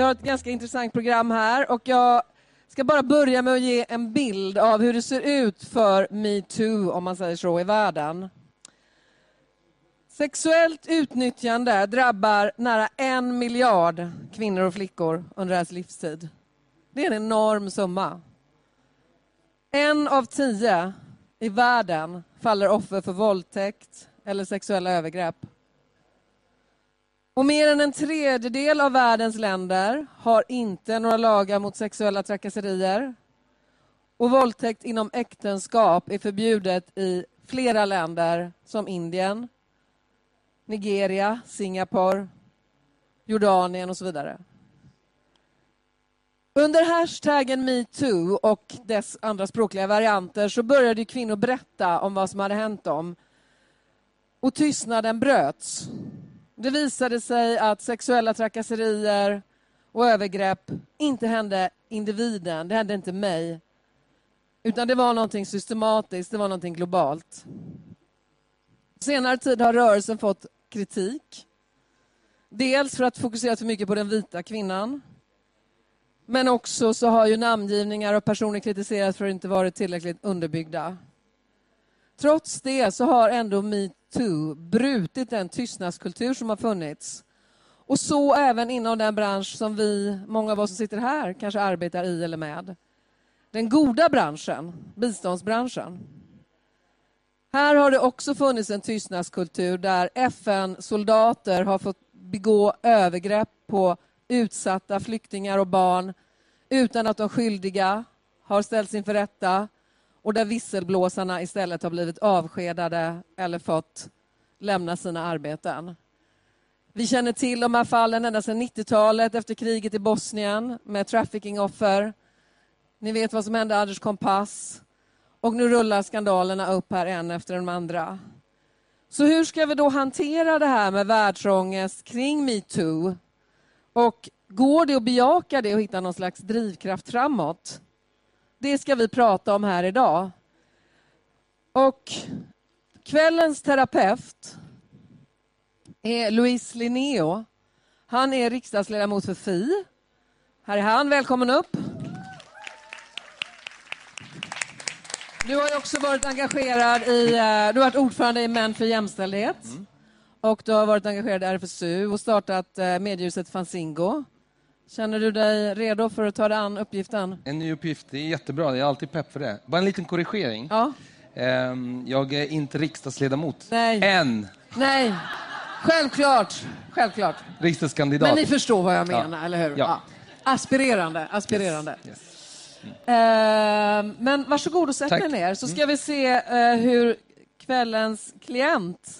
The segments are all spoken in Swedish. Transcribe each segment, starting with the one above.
Vi har ett ganska intressant program här och jag ska bara börja med att ge en bild av hur det ser ut för metoo, om man säger så, i världen. Sexuellt utnyttjande drabbar nära en miljard kvinnor och flickor under deras livstid. Det är en enorm summa. En av tio i världen faller offer för våldtäkt eller sexuella övergrepp. Och mer än en tredjedel av världens länder har inte några lagar mot sexuella trakasserier. Och våldtäkt inom äktenskap är förbjudet i flera länder som Indien, Nigeria, Singapore, Jordanien och så vidare. Under hashtaggen metoo och dess andra språkliga varianter så började kvinnor berätta om vad som hade hänt dem. Och tystnaden bröts. Det visade sig att sexuella trakasserier och övergrepp inte hände individen, det hände inte mig. Utan det var någonting systematiskt, det var någonting globalt. Senare tid har rörelsen fått kritik. Dels för att fokusera för mycket på den vita kvinnan. Men också så har ju namngivningar och personer kritiserats för att inte varit tillräckligt underbyggda. Trots det så har ändå metoo brutit den tystnadskultur som har funnits. Och så även inom den bransch som vi, många av oss som sitter här, kanske arbetar i eller med. Den goda branschen, biståndsbranschen. Här har det också funnits en tystnadskultur där FN-soldater har fått begå övergrepp på utsatta flyktingar och barn utan att de skyldiga har ställts inför rätta och där visselblåsarna istället har blivit avskedade eller fått lämna sina arbeten. Vi känner till de här fallen ända sedan 90-talet efter kriget i Bosnien med traffickingoffer. Ni vet vad som hände Anders Kompass. Och nu rullar skandalerna upp här en efter den andra. Så hur ska vi då hantera det här med världsångest kring metoo? Och går det att bejaka det och hitta någon slags drivkraft framåt? Det ska vi prata om här idag. Och kvällens terapeut är Luis Linneo. Han är riksdagsledamot för Fi. Här är han, välkommen upp. Du har också varit engagerad i, eh, du har varit ordförande i Män för jämställdhet. Mm. Och du har varit engagerad i RFSU och startat eh, mediehuset Fanzingo. Känner du dig redo för att ta dig an uppgiften? En ny uppgift, det är jättebra. Jag är alltid pepp för det. Bara en liten korrigering. Ja. Ehm, jag är inte riksdagsledamot. Nej. Än. Nej, självklart. självklart. Riksdagskandidat. Men ni förstår vad jag menar, eller hur? Ja. Aspirerande. aspirerande. Yes. Mm. men varsågod och sätt dig ner så ska mm. vi se uh, hur kvällens klient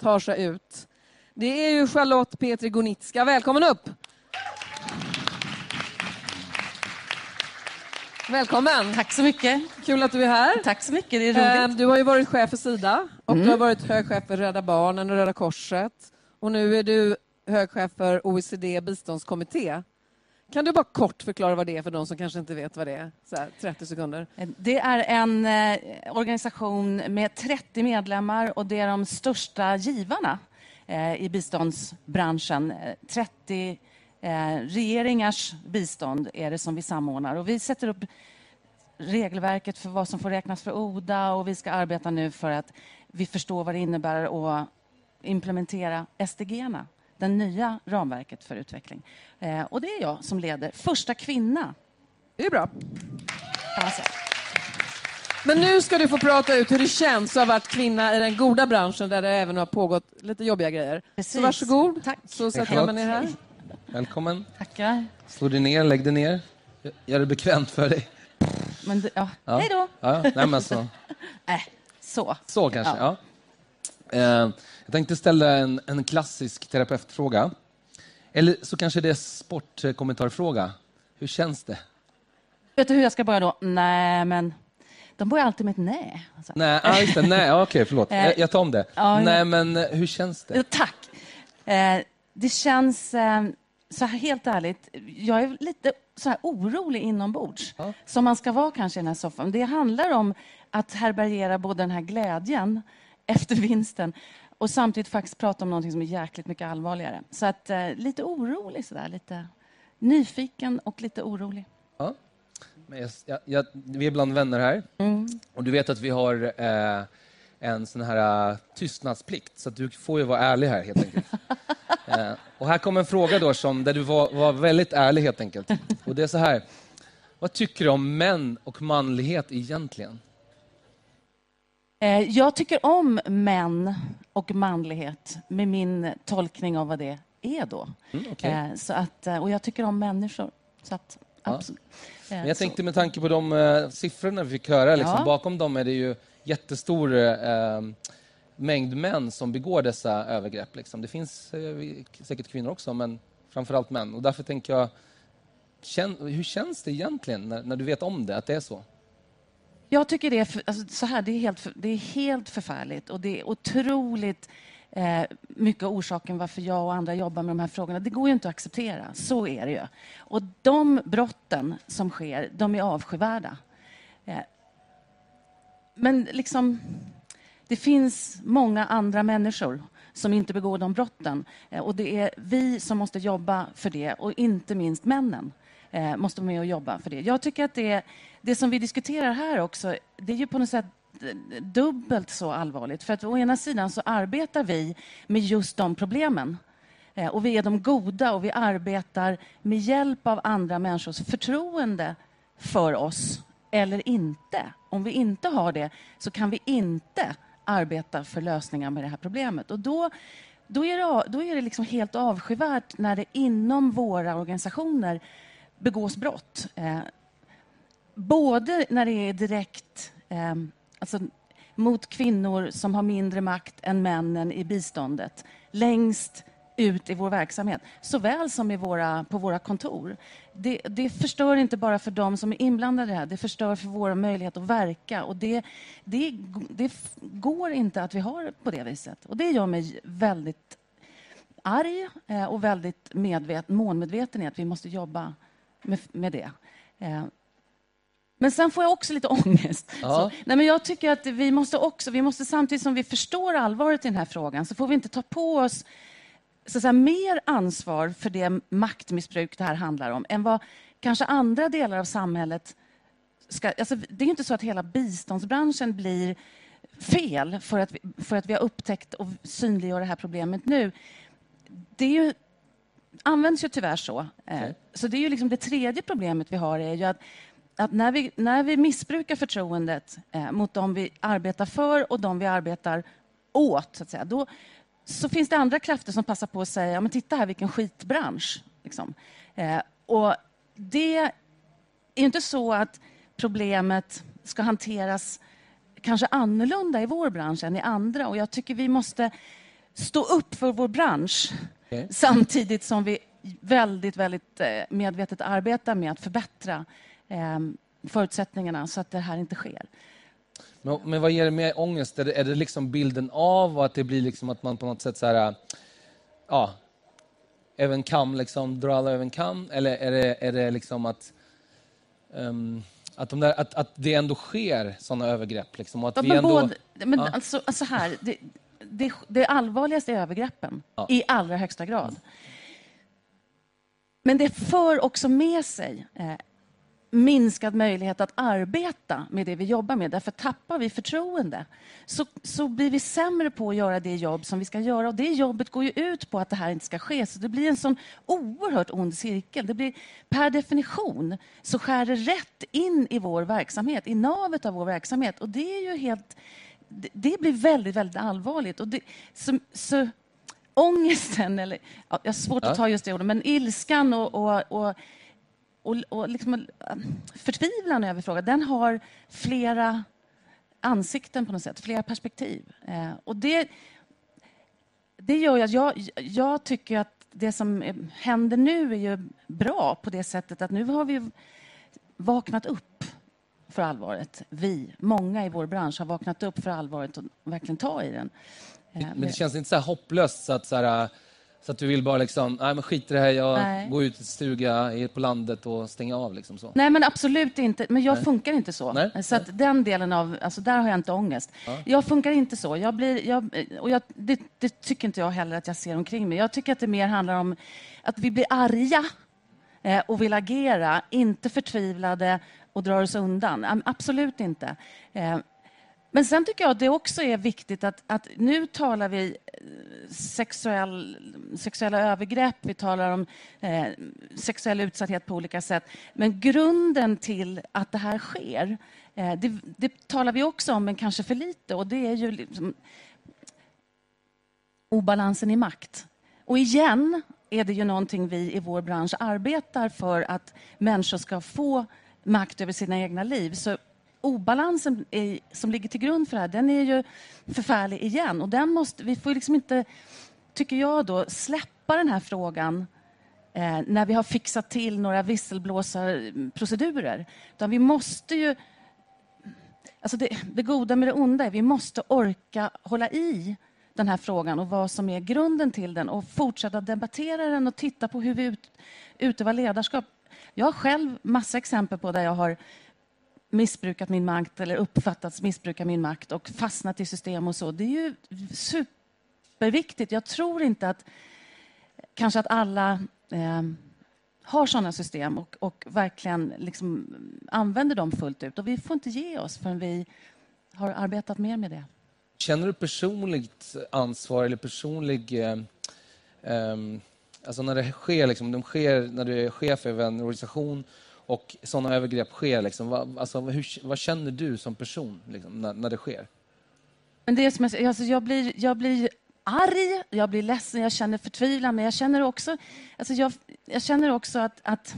tar sig ut. Det är ju Charlotte Petri Gonitska. Välkommen upp! Välkommen! Tack så mycket. Kul att du är här. Tack så mycket, det är roligt. Ehm, du har ju varit chef för Sida och mm. du har varit hög chef för Rädda Barnen och Röda Korset. Och nu är du hög chef för OECD biståndskommitté. Kan du bara kort förklara vad det är för de som kanske inte vet vad det är? Så här, 30 sekunder. Det är en eh, organisation med 30 medlemmar och det är de största givarna eh, i biståndsbranschen. 30 Eh, regeringars bistånd är det som vi samordnar. Och vi sätter upp regelverket för vad som får räknas för ODA och vi ska arbeta nu för att vi förstår vad det innebär att implementera SDG-erna, det nya ramverket för utveckling. Eh, och det är jag som leder. Första kvinna. Det är bra. Men nu ska du få prata ut hur det känns att ha varit kvinna i den goda branschen där det även har pågått lite jobbiga grejer. Precis. Så varsågod. Tack. Så sätter jag mig ner här. Välkommen. Tackar. Slå dig ner, lägg dig ner. Gör det bekvämt för dig. Men, ja. Ja. Hej då. Ja, nej, men så. äh, så. Så kanske, ja. ja. Eh, jag tänkte ställa en, en klassisk terapeutfråga. Eller så kanske det är sportkommentarfråga. Hur känns det? Vet du hur jag ska börja då? Nej, men de börjar alltid med ett nej. Alltså. Nej, ah, just det. Nej, okej, okay, förlåt. Jag, jag tar om det. Ja, nej, men hur känns det? Tack. Eh, det känns... Eh, så här, helt ärligt, jag är lite så här orolig inombords. Ja. Som man ska vara kanske i den här soffan. Det handlar om att härbärgera både den här glädjen efter vinsten och samtidigt faktiskt prata om något som är jäkligt mycket allvarligare. Så att, eh, lite orolig sådär. Lite, nyfiken och lite orolig. Ja. Men jag, jag, vi är bland vänner här. Mm. Och du vet att vi har eh, en sån här uh, tystnadsplikt, så du får ju vara ärlig här helt enkelt. eh, och här kommer en fråga då som, där du var, var väldigt ärlig helt enkelt. Och det är så här. Vad tycker du om män och manlighet egentligen? Eh, jag tycker om män och manlighet med min tolkning av vad det är då. Mm, okay. Eh, så att, och jag tycker om människor. Så att, ja. Men jag tänkte med tanke på de siffrorna vi fick höra, liksom, ja. bakom dem är det ju jättestor mängd män som begår dessa övergrepp. Liksom. Det finns eh, säkert kvinnor också, men framförallt män. Och därför tänker jag, hur känns det egentligen när, när, du vet om det, att det är så? Jag tycker det är, för, alltså, så här, det är, helt, det är helt förfärligt och det är otroligt eh, mycket orsaken varför jag och andra jobbar med de här frågorna. Det går ju inte att acceptera, så är det ju. Och de brotten som sker, de är avskyvärda. Eh, men liksom, det finns många andra människor som inte begår de brotten. Eh, och det är vi som måste jobba för det, och inte minst männen eh, måste vara med och jobba för det. Jag tycker att det, det som vi diskuterar här också, det är ju på något sätt eh, dubbelt så allvarligt. För att å ena sidan så arbetar vi med just de problemen. Och vi är de goda och vi arbetar med hjälp av andra människors förtroende för oss, eller inte. Om vi inte har det så kan vi inte arbeta för lösningar med det här problemet. Och då, då är det, då är det liksom helt avskyvärt när det inom våra organisationer begås brott. Eh, både när det är direkt eh, alltså, mot kvinnor som har mindre makt än männen i biståndet längst ut i vår verksamhet, såväl som i våra, på våra kontor. Det, det förstör inte bara för dem som är inblandade i det här, det förstör för vår möjlighet att verka. Och det, det, det går inte att vi har det på det viset. Och det gör mig väldigt arg eh, och väldigt medvet, månmedveten i att vi måste jobba med, med det. Eh, men sen får jag också lite ångest. Ja. Så, nej, men jag tycker att vi måste också, vi måste samtidigt som vi förstår allvaret i den här frågan, så får vi inte ta på oss så säga, mer ansvar för det maktmissbruk det här handlar om, än vad kanske andra delar av samhället ska... Alltså, det är inte så att hela biståndsbranschen blir fel för att, vi, för att vi har upptäckt och synliggör det här problemet nu. Det är ju, används ju tyvärr så. Eh, okay. Så det är ju liksom det tredje problemet vi har är ju att att när vi, när vi missbrukar förtroendet eh, mot de vi arbetar för och de vi arbetar åt, så, att säga, då, så finns det andra krafter som passar på att säga ja, men titta här vilken skitbransch. Liksom. Eh, och det är inte så att problemet ska hanteras kanske annorlunda i vår bransch än i andra. Och jag tycker vi måste stå upp för vår bransch okay. samtidigt som vi väldigt, väldigt eh, medvetet arbetar med att förbättra eh, förutsättningarna så att det här inte sker. Men, men vad ger det mer ångest? Är det, är det liksom bilden av och att det blir liksom att man på något sätt så här, ja, över en kam, liksom, drar alla över en kam? Eller är det, är det liksom att, um, att, de där, att, att det ändå sker sådana övergrepp? Liksom, att ja, vi ändå, både, men ja. alltså, alltså här, det, det, det allvarligaste är övergreppen, ja. i allra högsta grad. Men det för också med sig eh, minskad möjlighet att arbeta med det vi jobbar med. Därför tappar vi förtroende så, så blir vi sämre på att göra det jobb som vi ska göra. Och det jobbet går ju ut på att det här inte ska ske. Så det blir en sån oerhört ond cirkel. Det blir per definition så skär det rätt in i vår verksamhet, i navet av vår verksamhet. Och det är ju helt... Det, det blir väldigt, väldigt allvarligt. Och det, så, så ångesten, eller ja, jag har svårt ja. att ta just det ordet, men ilskan och, och, och och, och liksom, äh, förtvivlan över frågan, den har flera ansikten på något sätt, flera perspektiv. Eh, och det, det gör ju att jag, jag tycker att det som händer nu är ju bra på det sättet att nu har vi vaknat upp för allvaret. Vi, många i vår bransch, har vaknat upp för allvaret och verkligen ta i den. Eh, Men det känns inte så hopplöst så att så här, så att du vill bara liksom, nej men skit i det här, jag nej. går ut i stuga på landet och stänger av liksom så. Nej men absolut inte, men jag nej. funkar inte så. Nej. Så att den delen av, alltså där har jag inte ångest. Ja. Jag funkar inte så. Jag blir, jag, och jag, det, det, tycker inte jag heller att jag ser omkring mig. Jag tycker att det mer handlar om att vi blir arga eh, och vill agera, inte förtvivlade och drar oss undan. Absolut inte. Men sen tycker jag att det också är viktigt att, att nu talar vi eh, sexuell, sexuella övergrepp, vi talar om eh, sexuell utsatthet på olika sätt. Men grunden till att det här sker, eh, det, det, talar vi också om, men kanske för lite. Och det är ju liksom obalansen i makt. Och igen är det ju någonting vi i vår bransch arbetar för att människor ska få makt över sina egna liv. Så obalansen är, som ligger till grund för det här, den är ju förfärlig igen. Och den måste, vi får liksom inte, tycker jag då, släppa den här frågan eh, när vi har fixat till några visselblåsarprocedurer. Utan vi måste ju... Alltså det, det goda med det onda är vi måste orka hålla i den här frågan och vad som är grunden till den och fortsätta debattera den och titta på hur vi ut, utövar ledarskap. Jag har själv massa exempel på där jag har missbrukat min makt eller uppfattats missbruka min makt och fastnat i system och så. Det är ju superviktigt. Jag tror inte att kanske att alla eh, har sådana system och, och verkligen liksom använder dem fullt ut. Och vi får inte ge oss förrän vi har arbetat mer med det. Känner du personligt ansvar eller personlig... Eh, eh, alltså när det sker, liksom, de sker när du är chef över en organisation och sådana övergrepp sker, liksom, vad, alltså, hur, vad känner du som person liksom, när, när det sker? Men det är som jag, alltså, jag, blir, jag blir arg, jag blir ledsen, jag känner förtvivlan, men jag känner också, alltså, jag, jag känner också att, att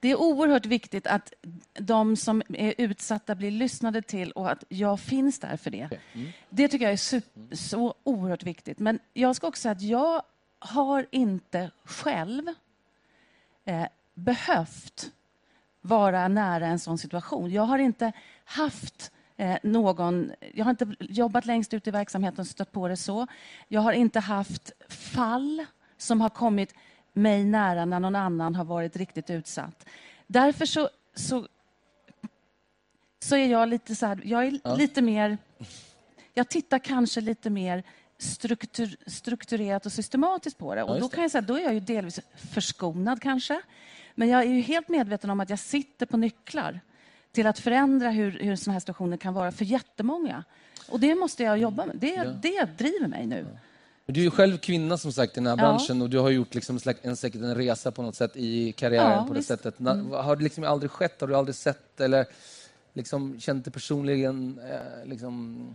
det är oerhört viktigt att de som är utsatta blir lyssnade till och att jag finns där för det. Mm. Det tycker jag är super, så oerhört viktigt. Men jag ska också säga att jag har inte själv eh, behövt vara nära en sån situation. Jag har inte haft eh, någon... Jag har inte jobbat längst ut i verksamheten och stött på det så. Jag har inte haft fall som har kommit mig nära när någon annan har varit riktigt utsatt. Därför så, så, så är jag lite så här, jag är ja. lite mer... Jag tittar kanske lite mer struktur, strukturerat och systematiskt på det. Och då kan jag säga, då är jag ju delvis förskonad kanske. Men jag är ju helt medveten om att jag sitter på nycklar till att förändra hur, hur sådana här situationer kan vara för jättemånga. Och det måste jag jobba med. Det, ja. det driver mig nu. Du är ju själv kvinna som sagt i den här branschen ja. och du har gjort liksom en, säkert en resa på något sätt i karriären ja, på det visst. sättet. Mm. Har det liksom aldrig skett? Har du aldrig sett eller liksom känt det personligen? Eh, liksom,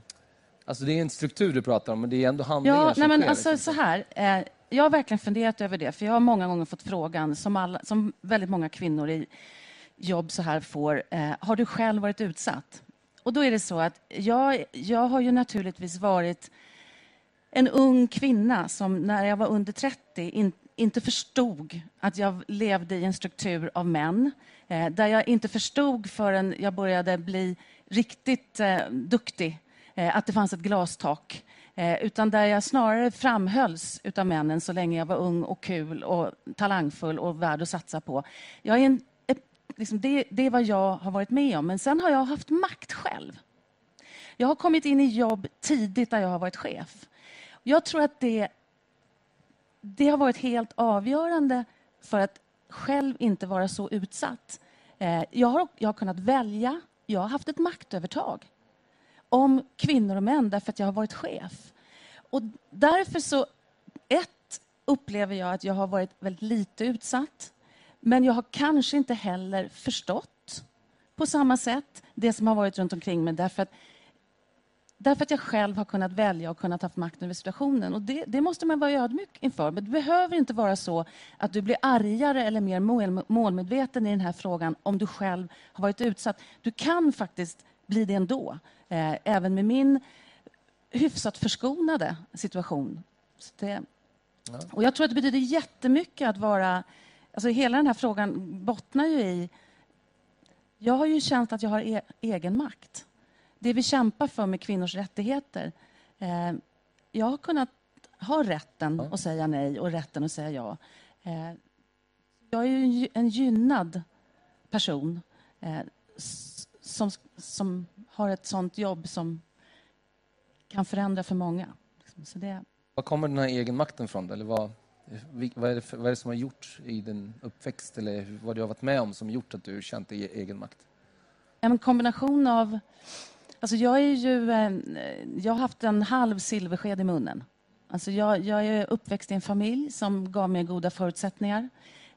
alltså det är en struktur du pratar om, men det är ändå handlingar ja, som nej, men sker. Alltså, liksom. så här, eh, jag har verkligen funderat över det, för jag har många gånger fått frågan, som, alla, som väldigt många kvinnor i jobb så här får, eh, har du själv varit utsatt? Och då är det så att jag, jag har ju naturligtvis varit en ung kvinna som när jag var under 30 in, inte förstod att jag levde i en struktur av män. Eh, där jag inte förstod förrän jag började bli riktigt eh, duktig Eh, att det fanns ett glastak. Eh, utan där jag snarare framhölls av männen så länge jag var ung och kul och talangfull och värd att satsa på. Jag är en, liksom det, det är vad jag har varit med om. Men sen har jag haft makt själv. Jag har kommit in i jobb tidigt där jag har varit chef. Jag tror att det, det har varit helt avgörande för att själv inte vara så utsatt. Eh, jag har, jag har kunnat välja. Jag har haft ett maktövertag om kvinnor och män därför att jag har varit chef. Och därför så, ett, upplever jag att jag har varit väldigt lite utsatt. Men jag har kanske inte heller förstått på samma sätt det som har varit runt omkring mig därför att Därför att jag själv har kunnat välja och kunnat ha makten över situationen. Och det, det, måste man vara ödmjuk inför. Men det behöver inte vara så att du blir argare eller mer målmedveten i den här frågan om du själv har varit utsatt. Du kan faktiskt bli det ändå. Eh, även med min hyfsat förskonade situation. Det, ja. och jag tror att det betyder jättemycket att vara... Alltså hela den här frågan bottnar ju i... Jag har ju känt att jag har e egen makt det vi kämpar för med kvinnors rättigheter. Eh, jag har kunnat ha rätten ja. att säga nej och rätten att säga ja. Eh, jag är ju en gynnad person eh, som, som har ett sånt jobb som kan förändra för många. Så det... Var kommer den här egenmakten ifrån? Eller vad, vad är, det vad är det som har gjort i din uppväxt eller vad du har varit med om som gjort att du känt e-, egen makt? En kombination av... Alltså jag, är ju, jag har haft en halv silversked i munnen. Alltså jag, jag är uppväxt i en familj som gav mig goda förutsättningar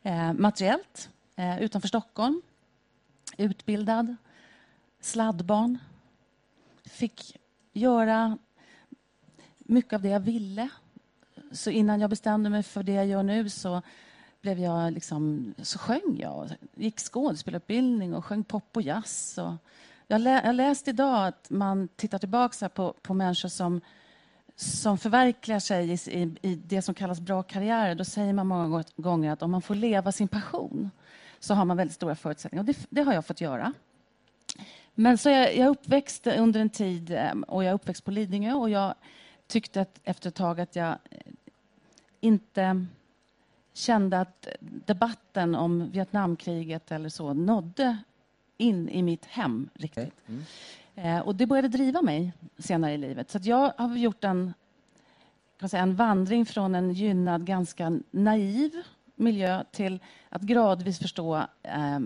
eh, materiellt, eh, utanför Stockholm. Utbildad, sladdbarn. Fick göra mycket av det jag ville. Så innan jag bestämde mig för det jag gör nu så blev jag liksom, så sjöng jag. Gick skådespelarutbildning och sjöng pop och jazz. Och jag, lä, jag läste idag att man tittar tillbaka på, på människor som, som förverkligar sig i, i, i, det som kallas bra karriärer. Då säger man många gånger att om man får leva sin passion så har man väldigt stora förutsättningar. Och det, det har jag fått göra. Men så jag, jag uppväxt under en tid eh, och jag uppväxt på Lidingö och jag tyckte att efter ett tag att jag eh, inte kände att debatten om Vietnamkriget eller så nådde in i mitt hem riktigt. Mm. Eh, och det började driva mig senare i livet. Så jag har gjort en, kan säga, en vandring från en gynnad, ganska naiv miljö till att gradvis förstå eh,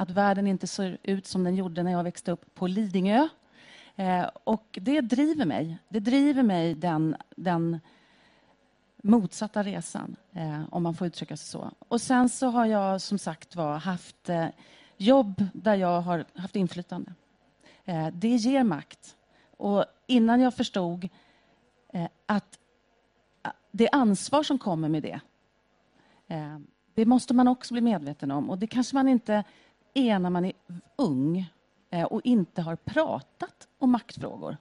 att världen inte ser ut som den gjorde när jag växte upp på Lidingö. Eh, och det driver mig. Det driver mig den, den motsatta resan, eh, om man får uttrycka sig så. Och sen så har jag som sagt var haft eh, jobb där jag har haft inflytande. Eh, det ger makt. Och innan jag förstod eh, att eh, det ansvar som kommer med det, eh, det måste man också bli medveten om. Och det kanske man inte är när man är ung eh, och inte har pratat om maktfrågor.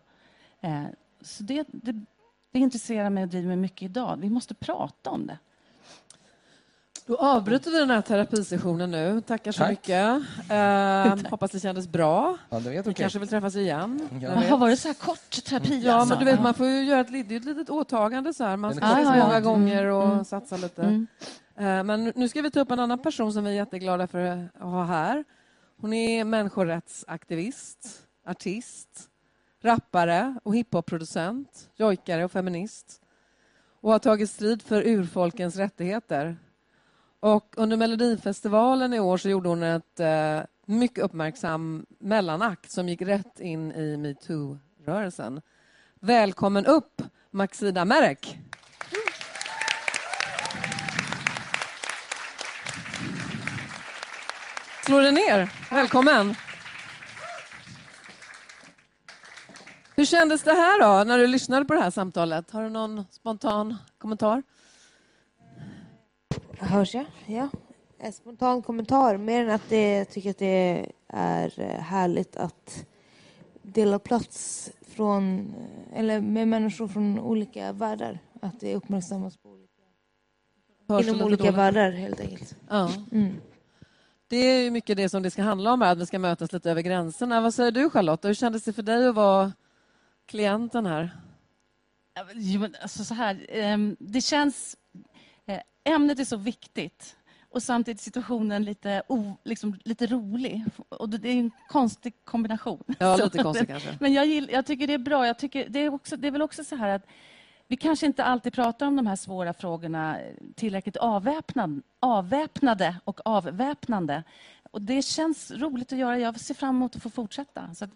Så det, det det intresserar mig och driver mig mycket idag. Vi måste prata om det. Då avbryter vi den här terapisessionen nu. Tackar så Tack. mycket. Uh, hoppas det kändes bra. Ja, det vet vi okay. kanske vill träffas igen. Ja. Har varit så här kort terapi? Ja, alltså. men du vet, man får ju göra ett, ett litet åtagande. Så här. Man ska ses många mm. gånger och mm. satsa lite. Mm. Eh, men nu ska vi ta upp en annan person som vi är jätteglada för att ha här. Hon är människorättsaktivist, artist, rappare och hiphopproducent, jojkare och feminist och har tagit strid för urfolkens rättigheter. Och under Melodifestivalen i år så gjorde hon ett eh, mycket uppmärksam mellanakt som gick rätt in i metoo-rörelsen. Välkommen upp, Maxida Merek. Dig ner. Välkommen. Hur kändes det här då, när du lyssnade på det här samtalet? Har du någon spontan kommentar? Hörs jag? Ja. En spontan kommentar, mer än att det, jag tycker att det är eh, härligt att dela plats från, eller med människor från olika världar. Att det uppmärksammas på olika, inom olika världar, helt enkelt. Ja. Mm. Det är ju mycket det som det ska handla om, att vi ska mötas lite över gränserna. Vad säger du, Charlotte? Hur kändes det för dig att vara klienten här? alltså så här, ehm, det känns... Eh, ämnet är så viktigt och samtidigt situationen lite, o, liksom, lite rolig. Och det är en konstig kombination. Ja, lite konstig kanske. Men jag, gill, jag tycker det är bra. Jag tycker, det, är också, det är väl också så här att vi kanske inte alltid pratar om de här svåra frågorna tillräckligt avväpnad, avväpnade och avväpnande. Och det känns roligt att göra. Jag ser fram emot att få fortsätta. Så att,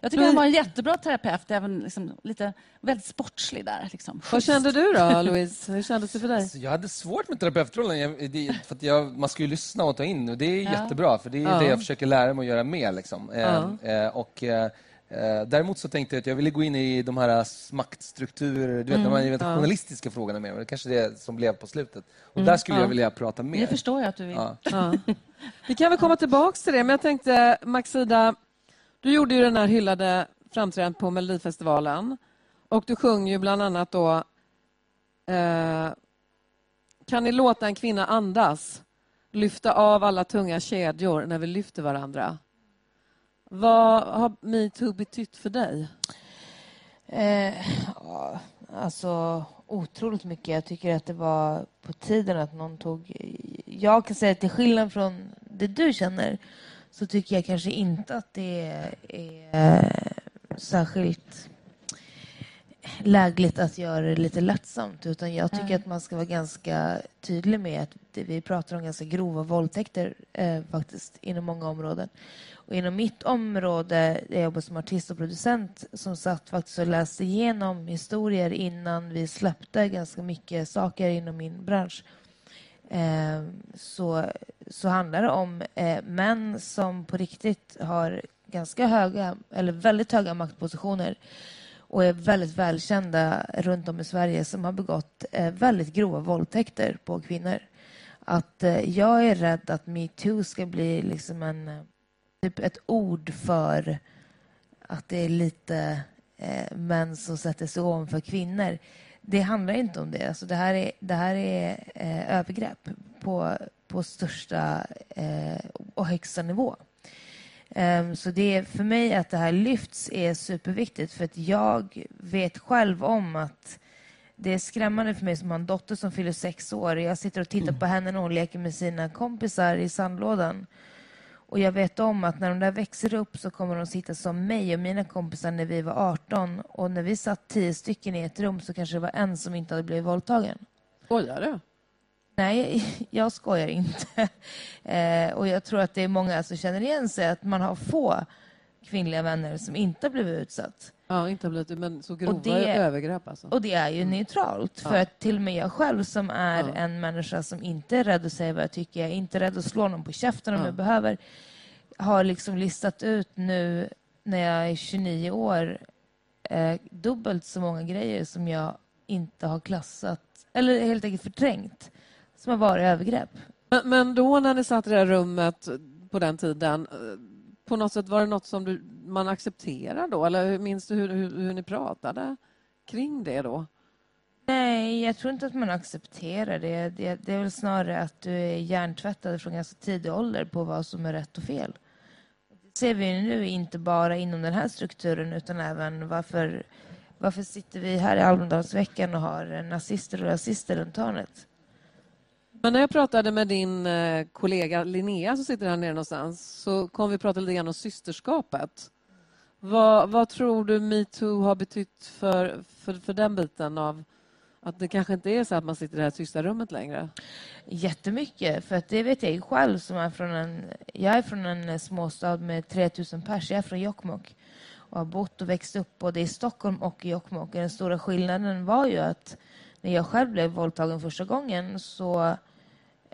jag tycker han var en jättebra terapeut, även liksom, lite väldigt sportslig där. Liksom. Vad kände du då, Louise? Hur kändes det för dig? Alltså, jag hade svårt med terapeutrollen. för att jag, man ska ju lyssna och ta in och det är ja. jättebra, för det är ja. det jag försöker lära mig att göra mer. Liksom. Ja. Eh, eh och, Eh, däremot så tänkte jag att jag ville gå in i de här maktstrukturer, du vet, mm, de här ja. journalistiska frågorna mer. Det kanske det som blev på slutet. Och mm, där skulle ja. jag vilja prata mer. Det förstår jag att du vill. Ja. Ja. Vi kan väl komma tillbaka till det, men jag tänkte Maxida, du gjorde ju den här hyllade framträdandet på Melodifestivalen och du sjunger ju bland annat då eh, Kan ni låta en kvinna andas? Lyfta av alla tunga kedjor när vi lyfter varandra. Vad har metoo betytt för dig? Eh, alltså otroligt mycket. Jag tycker att det var på tiden att någon tog... Jag kan säga att till skillnad från det du känner så tycker jag kanske inte att det är, är särskilt lägligt att göra det lite lättsamt. Utan jag tycker mm. att man ska vara ganska tydlig med att vi pratar om ganska grova våldtäkter eh, faktiskt inom många områden. Och inom mitt område, jag jobbar som artist och producent, som satt faktiskt och läste igenom historier innan vi släppte ganska mycket saker inom min bransch. Eh, så, så handlar det om eh, män som på riktigt har ganska höga, eller väldigt höga maktpositioner och är väldigt välkända runt om i Sverige som har begått eh, väldigt grova våldtäkter på kvinnor. Att eh, jag är rädd att metoo ska bli liksom en, eh, typ ett ord för att det är lite eh, män som sätter sig ovanför kvinnor. Det handlar inte om det. Alltså det här är, det här är eh, övergrepp på, på största eh, och högsta nivå. Um, så det för mig att det här lyfts är superviktigt för att jag vet själv om att det är skrämmande för mig som har en dotter som fyller sex år. Jag sitter och tittar på henne när hon leker med sina kompisar i sandlådan. Och jag vet om att när de där växer upp så kommer de sitta som mig och mina kompisar när vi var 18. Och när vi satt tio stycken i ett rum så kanske det var en som inte hade blivit våldtagen. Skojar du? Nej, jag skojar inte. Eh, och jag tror att det är många som känner igen sig att man har få kvinnliga vänner som inte har blivit utsatt. Ja, inte har blivit men så grova det, övergrepp alltså. Och det är ju mm. neutralt. För ja. att till och med jag själv som är ja. en människa som inte är rädd att säga vad jag tycker, jag är inte rädd att slå någon på käften om ja. jag behöver, har liksom listat ut nu när jag är 29 år eh, dubbelt så många grejer som jag inte har klassat eller helt enkelt förträngt som har varit övergrepp. Men, men då när ni satt i det här rummet på den tiden, på något sätt var det något som du, man accepterade då? Eller minns du hur, hur, hur ni pratade kring det då? Nej, jag tror inte att man accepterar det. det. Det är väl snarare att du är hjärntvättad från ganska tidig ålder på vad som är rätt och fel. Det ser vi nu inte bara inom den här strukturen utan även varför, varför sitter vi här i Almedalsveckan och har nazister och rasister runt hörnet? Men när jag pratade med din eh, kollega Linnea som sitter här nere någonstans så kom vi att prata lite grann om systerskapet. Vad, vad tror du metoo har betytt för, för, för den biten av att det kanske inte är så att man sitter i det här tysta rummet längre? Jättemycket, för att det vet jag själv som är från en... Jag är från en eh, småstad med 3000 pers. Jag är från Jokkmokk och har bott och växt upp både i Stockholm och i Jokkmokk. Den stora skillnaden var ju att när jag själv blev våldtagen första gången så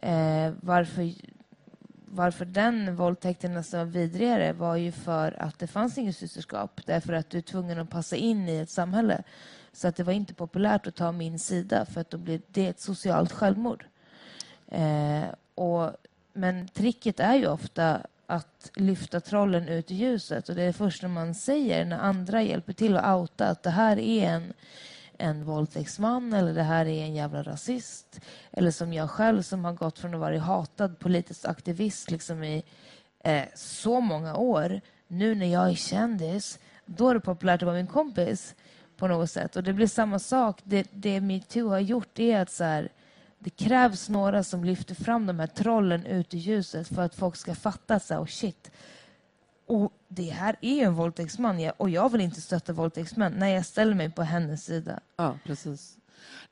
eh, varför, varför den våldtäkten nästan var vidrigare var ju för att det fanns inget systerskap. Därför att du är tvungen att passa in i ett samhälle. Så att det var inte populärt att ta min sida för att då blir det ett socialt självmord. Eh, och, men tricket är ju ofta att lyfta trollen ut i ljuset. Och det är först när man säger, när andra hjälper till att outa att det här är en en våldtäktsman eller det här är en jävla rasist. Eller som jag själv som har gått från att vara hatad politisk aktivist liksom i eh, så många år. Nu när jag är kändis, då är det populärt att vara min kompis på något sätt. Och det blir samma sak. Det, det metoo har gjort är att så här, det krävs några som lyfter fram de här trollen ut i ljuset för att folk ska fatta så här, oh shit, och det här är en våldtäktsman och jag vill inte stötta våldtäktsmän när jag ställer mig på hennes sida. Ja, precis.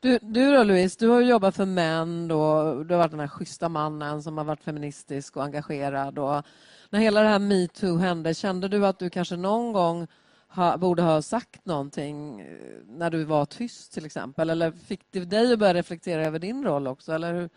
Du, du då Louise, du har jobbat för män då, du har varit den här schyssta mannen som har varit feministisk och engagerad. Och när hela det här metoo hände, kände du att du kanske någon gång ha, borde ha sagt någonting eh, när du var tyst till exempel? Eller fick det dig att börja reflektera över din roll också? Eller hur,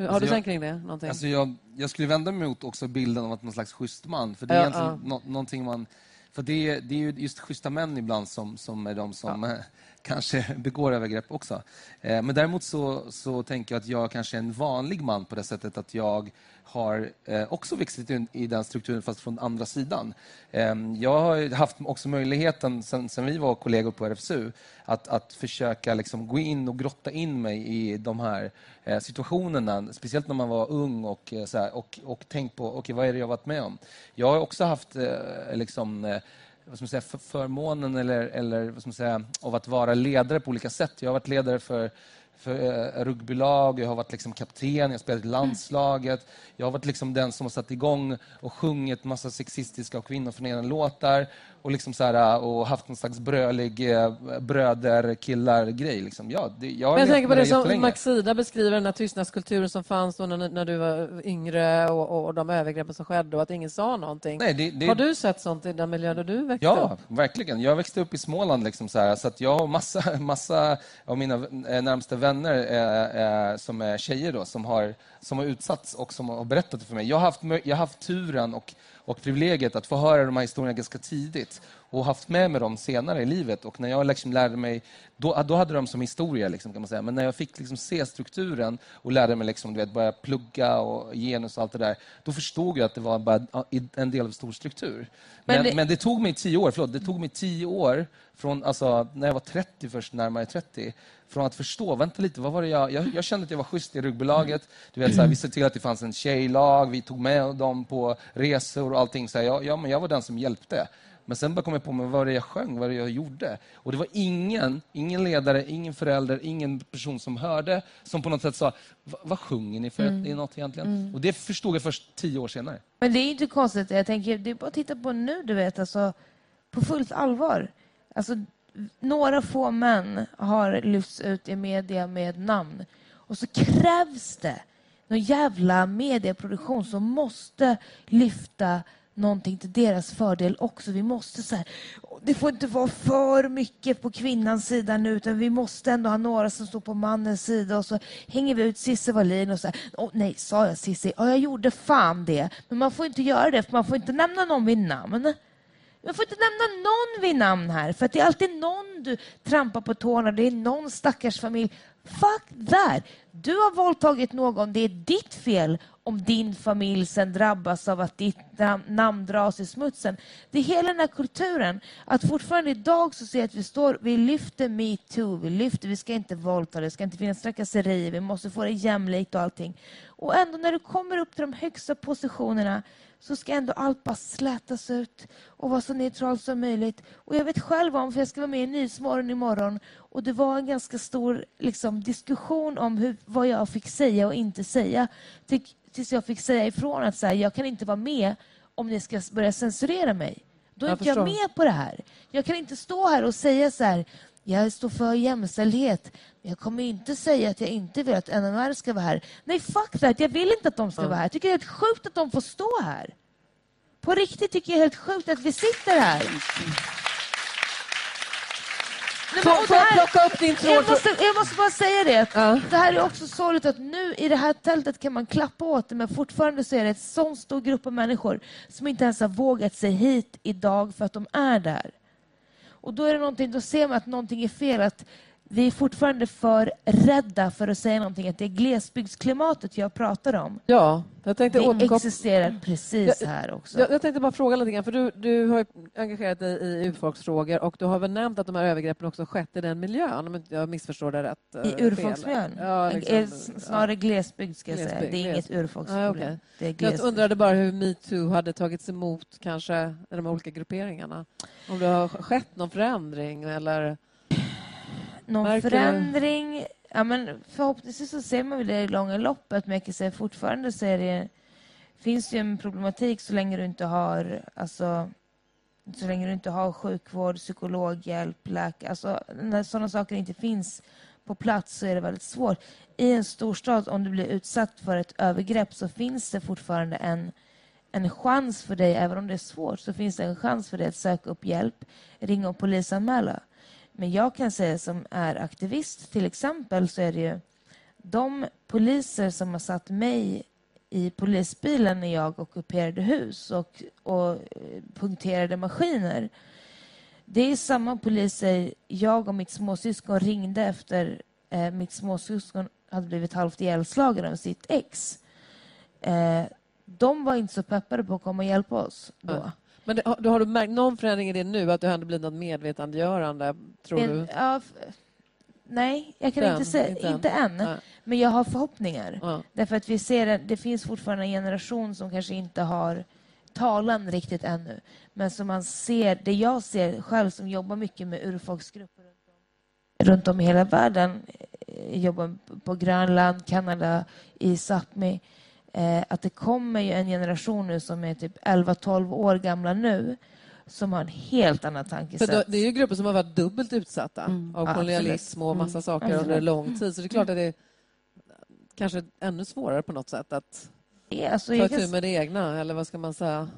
hur, har alltså du tänkt kring det? Någonting? Alltså jag, jag skulle vända mig mot också bilden av att någon slags schysst man. För det är ja, egentligen ja. No, någonting man... För det, det är ju just schyssta män ibland som, som är de som ja. kanske begår övergrepp också. Eh, men däremot så, så tänker jag att jag kanske är en vanlig man på det sättet att jag har eh, också vuxit in i den strukturen, fast från andra sidan. Ehm, jag har haft också möjligheten, sen, sen, vi var kollegor på RFSU, att, att försöka liksom gå in och grotta in mig i de här eh, situationerna, speciellt när man var ung och, eh, så här, och, och tänkt på okay, vad är det jag varit med om. Jag har också haft liksom, vad ska man säga, förmånen eller, eller vad ska man säga, av att vara ledare på olika sätt. Jag har varit ledare för för eh, rugbylag, jag har varit liksom kapten, jag har spelat i landslaget. Jag har varit liksom den som har satt igång och sjungit massa sexistiska och kvinnoförnedrande låtar och, liksom så här, och haft någon slags brölig eh, bröder-killar-grej. Liksom. Ja, det, jag, jag tänker på det som Maxida beskriver, den här tystnadskulturen som fanns då när, när du var yngre och, och de övergreppen som skedde och att ingen sa någonting. Nej, det, det... Har du sett sånt i den miljön där du växte ja, upp? Ja, verkligen. Jag växte upp i Småland, liksom så, här, så att jag har massa, massa av mina eh, närmsta vänner eh, eh, som är tjejer då, som har, som har utsatts och som har berättat det för mig. Jag har haft, jag har haft turen och och privilegiet att få höra de här historierna ganska tidigt och haft med mig dem senare i livet. Och när jag liksom lärde mig, då, då hade de som historia, liksom, kan man säga. men när jag fick liksom se strukturen och lärde mig liksom, du vet, börja plugga och genus och allt det där, då förstod jag att det var bara en del av en stor struktur. Men, men, det... men det tog mig tio år, förlåt, det tog mig tio år från, alltså, när jag var 30, först närmare 30, från att förstå, vänta lite, vad var det jag... Jag, jag kände att jag var schysst i rugbylaget. Du vet, så här, vi såg till att det fanns en tjejlag, vi tog med dem på resor och allting. Så här, jag, ja, men jag var den som hjälpte. Men sen bara kom jag på mig, vad var det jag sjöng, vad det jag gjorde? Och det var ingen, ingen ledare, ingen förälder, ingen person som hörde, som på något sätt sa, vad sjunger ni för mm. något egentligen? Mm. Och det förstod jag först tio år senare. Men det är inte konstigt, jag tänker, det är bara att titta på nu, du vet, alltså, på fullt allvar. Alltså, några få män har lyfts ut i media med namn. Och så krävs det någon jävla medieproduktion som måste lyfta någonting till deras fördel också. Vi måste så här, det får inte vara för mycket på kvinnans sida nu utan vi måste ändå ha några som står på mannens sida och så hänger vi ut Cissi Wallin och så här, oh, nej, sa jag Cissi? Ja, jag gjorde fan det. Men man får inte göra det för man får inte nämna någon vid namn. Man får inte nämna någon vid namn här, för det är alltid någon du trampar på tårna. Det är någon stackars familj. Fuck that! Du har våldtagit någon. Det är ditt fel om din familj sen drabbas av att ditt namn dras i smutsen. Det är hela den här kulturen. Att fortfarande idag så ser att vi står, vi lyfter metoo, vi lyfter, vi ska inte våldta, det ska inte finnas trakasserier, vi måste få det jämlikt och allting. Och ändå när du kommer upp till de högsta positionerna så ska ändå allt bara slätas ut och vara så neutralt som möjligt. Och jag vet själv om, för jag ska vara med i Nyhetsmorgon imorgon och det var en ganska stor liksom, diskussion om hur, vad jag fick säga och inte säga. Till, tills jag fick säga ifrån att så här, jag kan inte vara med om ni ska börja censurera mig. Då är jag inte jag med på det här. Jag kan inte stå här och säga så här, jag står för jämställdhet. Jag kommer inte säga att jag inte vill att NMR ska vara här. Nej, fuck that. Jag vill inte att de ska vara här. Jag tycker det är helt sjukt att de får stå här. På riktigt tycker jag det är helt sjukt att vi sitter här. Nej, men, får jag plocka upp din tråd? Jag måste, jag måste bara säga det. Ja. Det här är också sorgligt att nu i det här tältet kan man klappa åt det men fortfarande så är det en sån stor grupp av människor som inte ens har vågat sig hit idag för att de är där. Och då är det någonting, då ser man att någonting är fel. Att vi är fortfarande för rädda för att säga någonting. Att det är glesbygdsklimatet jag pratar om. Ja, jag tänkte det återkom... existerar precis jag, här också. Jag, jag, tänkte bara fråga lite grann, för du, du har engagerat dig i urfolksfrågor och du har väl nämnt att de här övergreppen också skett i den miljön, om jag missförstår det rätt? I eh, urfolksmiljön? Ja, liksom, snarare glesbygd, ska jag glesbygd, säga. Det är glesbygd. inget urfolksproblem. Ah, okay. Jag undrade bara hur metoo hade tagits emot kanske i de olika grupperingarna. Om det har skett någon förändring eller? Någon Märker förändring. Ja, men förhoppningsvis så ser man väl det i långa loppet, men jag kan säga fortfarande så det, finns det en problematik så länge du inte har alltså, så länge du inte har sjukvård, psykologhjälp, läkare. Alltså, när sådana saker inte finns på plats så är det väldigt svårt. I en storstad, om du blir utsatt för ett övergrepp så finns det fortfarande en, en chans för dig, även om det är svårt, så finns det en chans för dig att söka upp hjälp, ringa och polisanmäla. Men jag kan säga som är aktivist till exempel så är det ju de poliser som har satt mig i polisbilen när jag ockuperade hus och, och eh, punkterade maskiner. Det är samma poliser jag och mitt småsyskon ringde efter eh, mitt småsyskon hade blivit halvt ihjälslagen av sitt ex. Eh, de var inte så peppade på att komma och hjälpa oss då. Men det, har, har, du märkt någon förändring i det nu? Att det ändå blivit något medvetandegörande? Tror en, du? Ja, nej, jag kan Den, inte säga. Inte, inte än. Nej. Men jag har förhoppningar. Ja. Därför att vi ser det finns fortfarande en generation som kanske inte har talan riktigt ännu. Men som man ser, det jag ser själv som jobbar mycket med urfolksgrupper runt om, runt om i hela världen jobbar på Grönland, Kanada, i Sápmi. Eh, att det kommer ju en generation nu som är typ 11-12 år gamla nu som har en helt annan tankesätt. För det är ju grupper som har varit dubbelt utsatta mm. av kolonialism och massa mm. saker mm. under lång tid. Så det är klart att det är kanske ännu svårare på något sätt att ja, alltså, ta itu med det egna, eller vad ska man säga?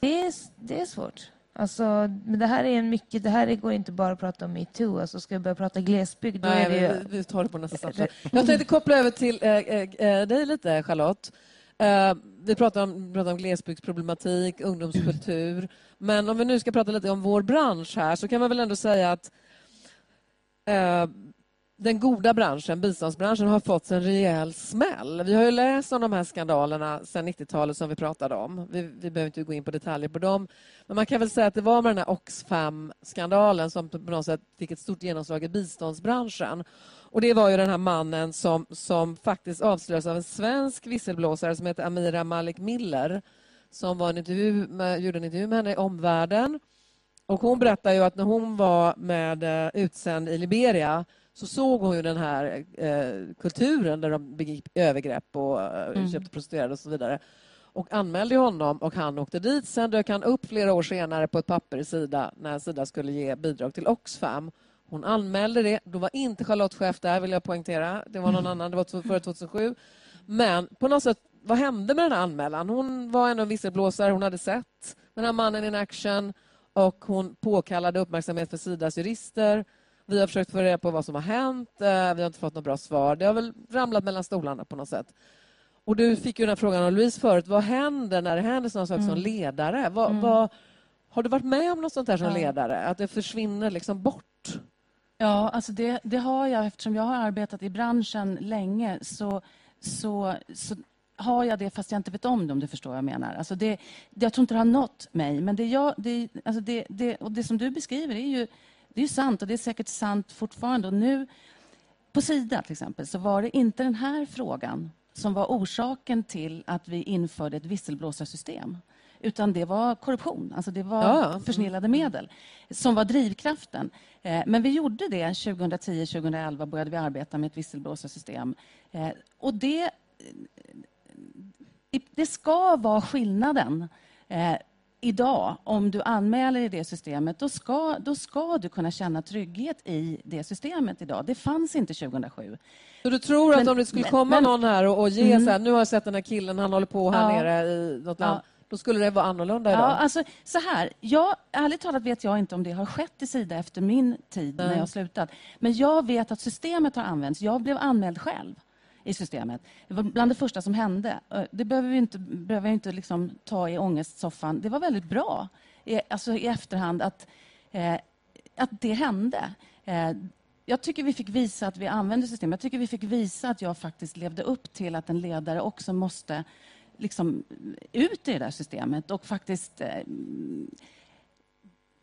Det är, det är svårt. Alltså, men det här är en mycket, det här går inte bara att prata om metoo. Alltså, ska vi börja prata glesbygd, då Nej, är det ju... vi, vi tar det på nästa samtal. Jag tänkte koppla över till äh, äh, dig lite, Charlotte. Äh, vi pratar om, pratar om glesbygdsproblematik, ungdomskultur. Men om vi nu ska prata lite om vår bransch här så kan man väl ändå säga att den goda branschen, biståndsbranschen, har fått en rejäl smäll. Vi har ju läst om de här skandalerna sedan 90-talet som vi pratade om. Vi, vi, behöver inte gå in på detaljer på dem. Men man kan väl säga att det var med den här Oxfam-skandalen som på något sätt fick ett stort genomslag i biståndsbranschen. Och Det var ju den här mannen som, som faktiskt avslöjades av en svensk visselblåsare som heter Amira Malik Miller som var en intervju med, gjorde en intervju med henne i omvärlden. Och hon berättar ju att när hon var med eh, utsänd i Liberia så såg hon ju den här eh, kulturen där de begick övergrepp och eh, mm. köpte prostituerade och så vidare och anmälde honom och han åkte dit. Sen dök han upp flera år senare på ett papper i Sida när Sida skulle ge bidrag till Oxfam. Hon anmälde det. Då var inte Charlotte chef där, vill jag poängtera. Det var någon mm. annan, det var före 2007. Men på något sätt, vad hände med den här anmälan? Hon var ändå en visselblåsare. Hon hade sett den här mannen in action och hon påkallade uppmärksamhet för Sidas jurister. Vi har försökt få reda på vad som har hänt. Eh, vi har inte fått något bra svar. Det har väl ramlat mellan stolarna på något sätt. Och Du fick ju den frågan av Louise förut. Vad händer när det händer sådana saker mm. som ledare? Vad, mm. vad, har du varit med om något sånt här som ja. ledare? Att det försvinner liksom bort? Ja, alltså det, det, har jag. Eftersom jag har arbetat i branschen länge så, så, så har jag det fast jag inte vet om det, om du förstår vad jag menar. Alltså det, jag tror inte det har nått mig. Men det, jag, det, alltså det, det, och det som du beskriver är ju det är sant och det är säkert sant fortfarande. Och nu, på Sida till exempel, så var det inte den här frågan som var orsaken till att vi införde ett visselblåsarsystem. Utan det var korruption, alltså det var ja. försnillade medel som var drivkraften. Eh, men vi gjorde det 2010-2011, började vi arbeta med ett visselblåsarsystem. Eh, och det, det ska vara skillnaden eh, idag, om du anmäler i det systemet, då ska, då ska du kunna känna trygghet i det systemet idag. Det fanns inte 2007. Så du tror men, att om det skulle komma men, någon här och, och ge mm. så här, nu har jag sett den här killen, han håller på här ja, nere i något land. Ja. Då skulle det vara annorlunda idag? Ja, alltså, så här. Jag, ärligt talat vet jag inte om det har skett i Sida efter min tid mm. när jag slutat. Men jag vet att systemet har använts. Jag blev anmäld själv i systemet. Det var bland det första som hände. Eh, det behöver vi inte, behöver inte liksom ta i ångestsoffan. Det var väldigt bra alltså i efterhand att, eh, att det hände. Eh, jag tycker vi fick visa att vi använde systemet. Jag tycker vi fick visa att jag faktiskt levde upp till att en ledare också måste liksom ut i det där systemet och faktiskt eh,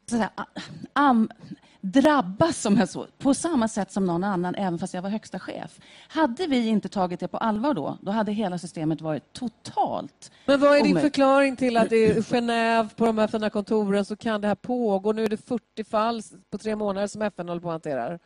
sådär, am, drabbas som jag så, på samma sätt som någon annan, även fast jag var högsta chef. Hade vi inte tagit det på allvar då, då hade hela systemet varit totalt Men vad är din förklaring till att i Genève, på de här fina kontoren, så kan det här pågå? Nu är det 40 fall på tre månader som FN håller på att hantera.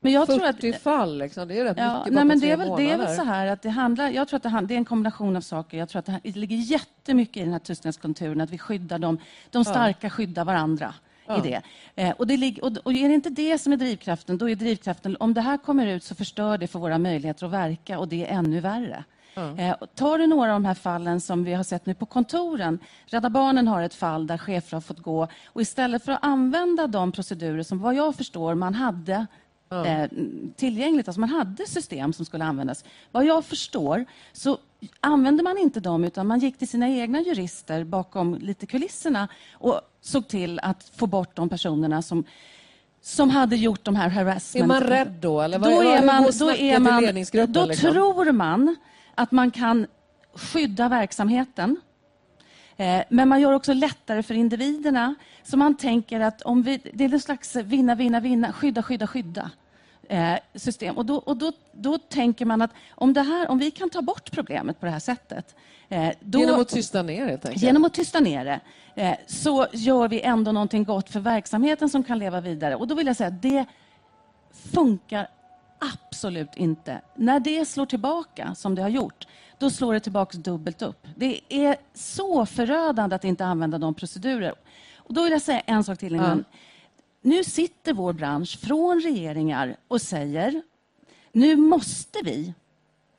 Men jag 40 tror att, fall, liksom, det är rätt ja, mycket nej, men det är, väl, det är väl så här att det handlar... Jag tror att det, det är en kombination av saker. Jag tror att det, ligger jättemycket i den här tystnadskulturen, att vi skyddar dem. De starka ja. skyddar varandra ja. i det. Eh, och, det och, och är det inte det som är drivkraften, då är drivkraften om det här kommer ut så förstör det för våra möjligheter att verka och det är ännu värre. Mm. Eh, tar du några av de här fallen som vi har sett nu på kontoren. Rädda Barnen har ett fall där chefer har fått gå och istället för att använda de procedurer som vad jag förstår man hade eh, tillgängligt. Alltså man hade system som skulle användas. Vad jag förstår så använde man inte dem utan man gick till sina egna jurister bakom lite kulisserna och såg till att få bort de personerna som som hade gjort de här harassment... Är man rädd då? Eller vad, då är man, då är man, då liksom? tror man att man kan skydda verksamheten. Eh, men man gör också lättare för individerna. Så man tänker att om vi, det är en slags vinna, vinna, vinna, skydda, skydda, skydda. Eh, system. Och, då, och då, då tänker man att om, det här, om vi kan ta bort problemet på det här sättet... Eh, då, genom att tysta ner det? Genom att tysta ner det eh, så gör vi ändå någonting gott för verksamheten som kan leva vidare. Och då vill jag säga att det funkar absolut Absolut inte. När det slår tillbaka, som det har gjort, då slår det tillbaka dubbelt upp. Det är så förödande att inte använda de procedurer. Och då vill jag säga en sak till innan. Ja. Nu sitter vår bransch från regeringar och säger nu måste vi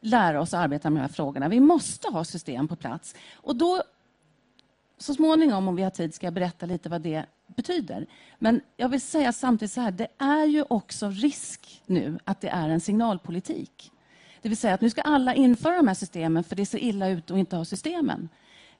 lära oss att arbeta med de här frågorna. Vi måste ha system på plats. Och då, så småningom, om vi har tid, ska jag berätta lite vad det betyder. Men jag vill säga samtidigt så här, det är ju också risk nu att det är en signalpolitik. Det vill säga att nu ska alla införa de här systemen för det ser illa ut att inte ha systemen.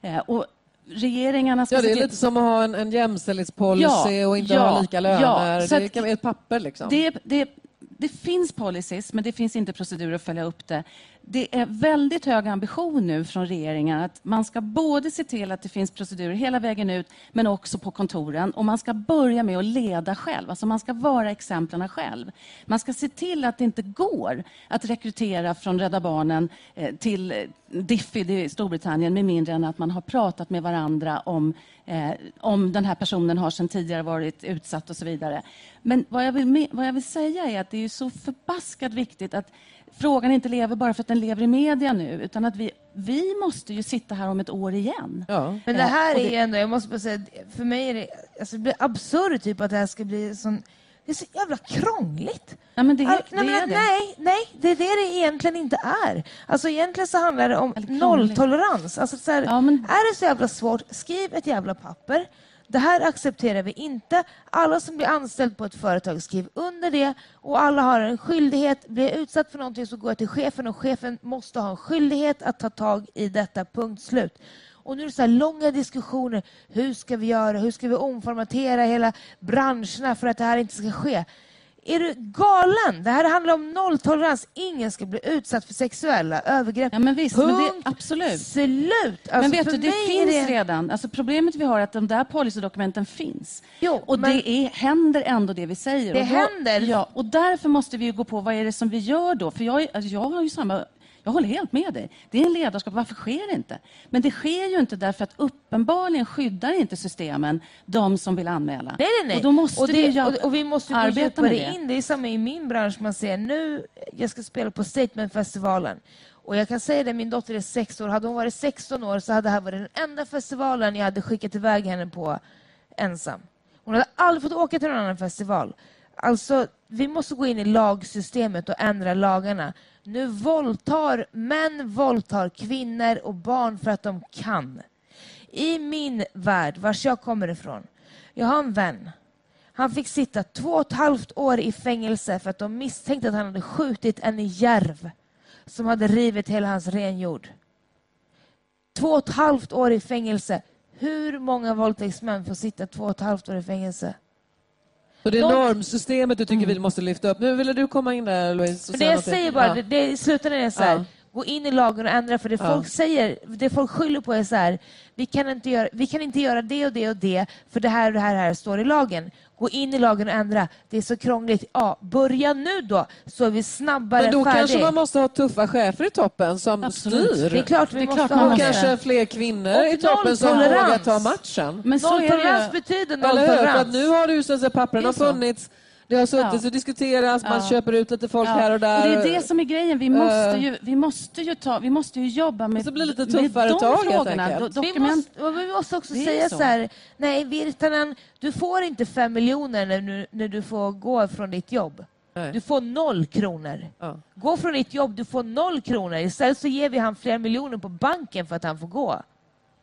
Eh, och regeringarna ska ja, det är lite som att ha en, en jämställdhetspolicy ja, och inte ja, ha lika löner. Ja, det vara ett papper. Liksom. Det, det, det finns policies, men det finns inte procedurer att följa upp det det är väldigt hög ambition nu från regeringen att man ska både se till att det finns procedurer hela vägen ut, men också på kontoren. Och man ska börja med att leda själv, alltså man ska vara exemplen själv. Man ska se till att det inte går att rekrytera från Rädda Barnen eh, till eh, Diffid i Storbritannien med mindre än att man har pratat med varandra om eh, om den här personen har sedan tidigare varit utsatt och så vidare. Men vad jag vill, vad jag vill säga är att det är så förbaskat viktigt att frågan inte lever bara för att den lever i media nu, utan att vi, vi måste ju sitta här om ett år igen. Ja. Men det här är ändå, jag måste bara säga, för mig är det, alltså det blir absurt typ att det här ska bli sån det är så jävla krångligt. Ja, men det, All, nej, det är det. Nej, nej, det är det det egentligen inte är. Alltså egentligen så handlar det om nolltolerans. Alltså, så här, ja, men... Är det så jävla svårt, skriv ett jävla papper det här accepterar vi inte. Alla som blir anställd på ett företag skriv under det och alla har en skyldighet. Blir jag utsatt för någonting så går jag till chefen och chefen måste ha en skyldighet att ta tag i detta, punkt slut. Och nu är det så här långa diskussioner. Hur ska vi göra? Hur ska vi omformatera hela branscherna för att det här inte ska ske? Är du galen? Det här handlar om nolltolerans. Ingen ska bli utsatt för sexuella övergrepp. Ja, men visst, men det, absolut. Slut. Alltså, men vet du, det finns det... redan. Alltså, problemet vi har är att de där policydokumenten finns. Jo, och men... det är, händer ändå det vi säger. Det och då, händer. Ja, och därför måste vi gå på vad är det som vi gör då. För jag, alltså, jag har ju samma jag håller helt med dig. Det är en ledarskap. Varför sker det inte? Men det sker ju inte därför att uppenbarligen skyddar inte systemen de som vill anmäla. Nej, nej, nej. Och då måste och det, vi och, och vi måste arbeta med det. In. Det är samma i min bransch. Man säger nu, jag ska spela på Statementfestivalen. Och jag kan säga det, min dotter är sex år. Hade hon varit 16 år så hade det här varit den enda festivalen jag hade skickat iväg henne på ensam. Hon hade aldrig fått åka till någon annan festival. Alltså, vi måste gå in i lagsystemet och ändra lagarna. Nu våldtar män våldtar kvinnor och barn för att de kan. I min värld, vars jag kommer ifrån, jag har en vän. Han fick sitta två och ett halvt år i fängelse för att de misstänkte att han hade skjutit en järv som hade rivit hela hans renjord. Två och ett halvt år i fängelse. Hur många våldtäktsmän får sitta två och ett halvt år i fängelse? Så det är normsystemet du tycker vi måste lyfta upp. Nu ville du komma in där, Louise. det jag säger bara, ja. det, det, i slutändan är det så här, ja. Gå in i lagen och ändra. För det ja. folk säger, det folk skyller på är så här, vi kan, inte göra, vi kan inte göra det och det och det, för det här och det här, här står i lagen. Gå in i lagen och ändra. Det är så krångligt. Ja, börja nu då, så är vi snabbare Men då färdig. kanske man måste ha tuffa chefer i toppen som Absolut. styr. Det är klart vi det är måste klart ha. Och kanske fler kvinnor och i toppen som vågar ta matchen. Men nolltolerans betyder nolltolerans. Nu har du så att papperna har funnits det har suttit ja. och diskuterats, man ja. köper ut lite folk ja. här och där. Och det är det som är grejen. Vi måste ju, vi måste ju, ta, vi måste ju jobba med, så blir lite tuffare med de tag, frågorna. Do, vi, måste, vi måste också säga så. så här, nej Virtanen, du får inte fem miljoner när du, när du får gå från ditt jobb. Nej. Du får noll kronor. Gå från ditt jobb, du får noll kronor. Istället så ger vi han flera miljoner på banken för att han får gå.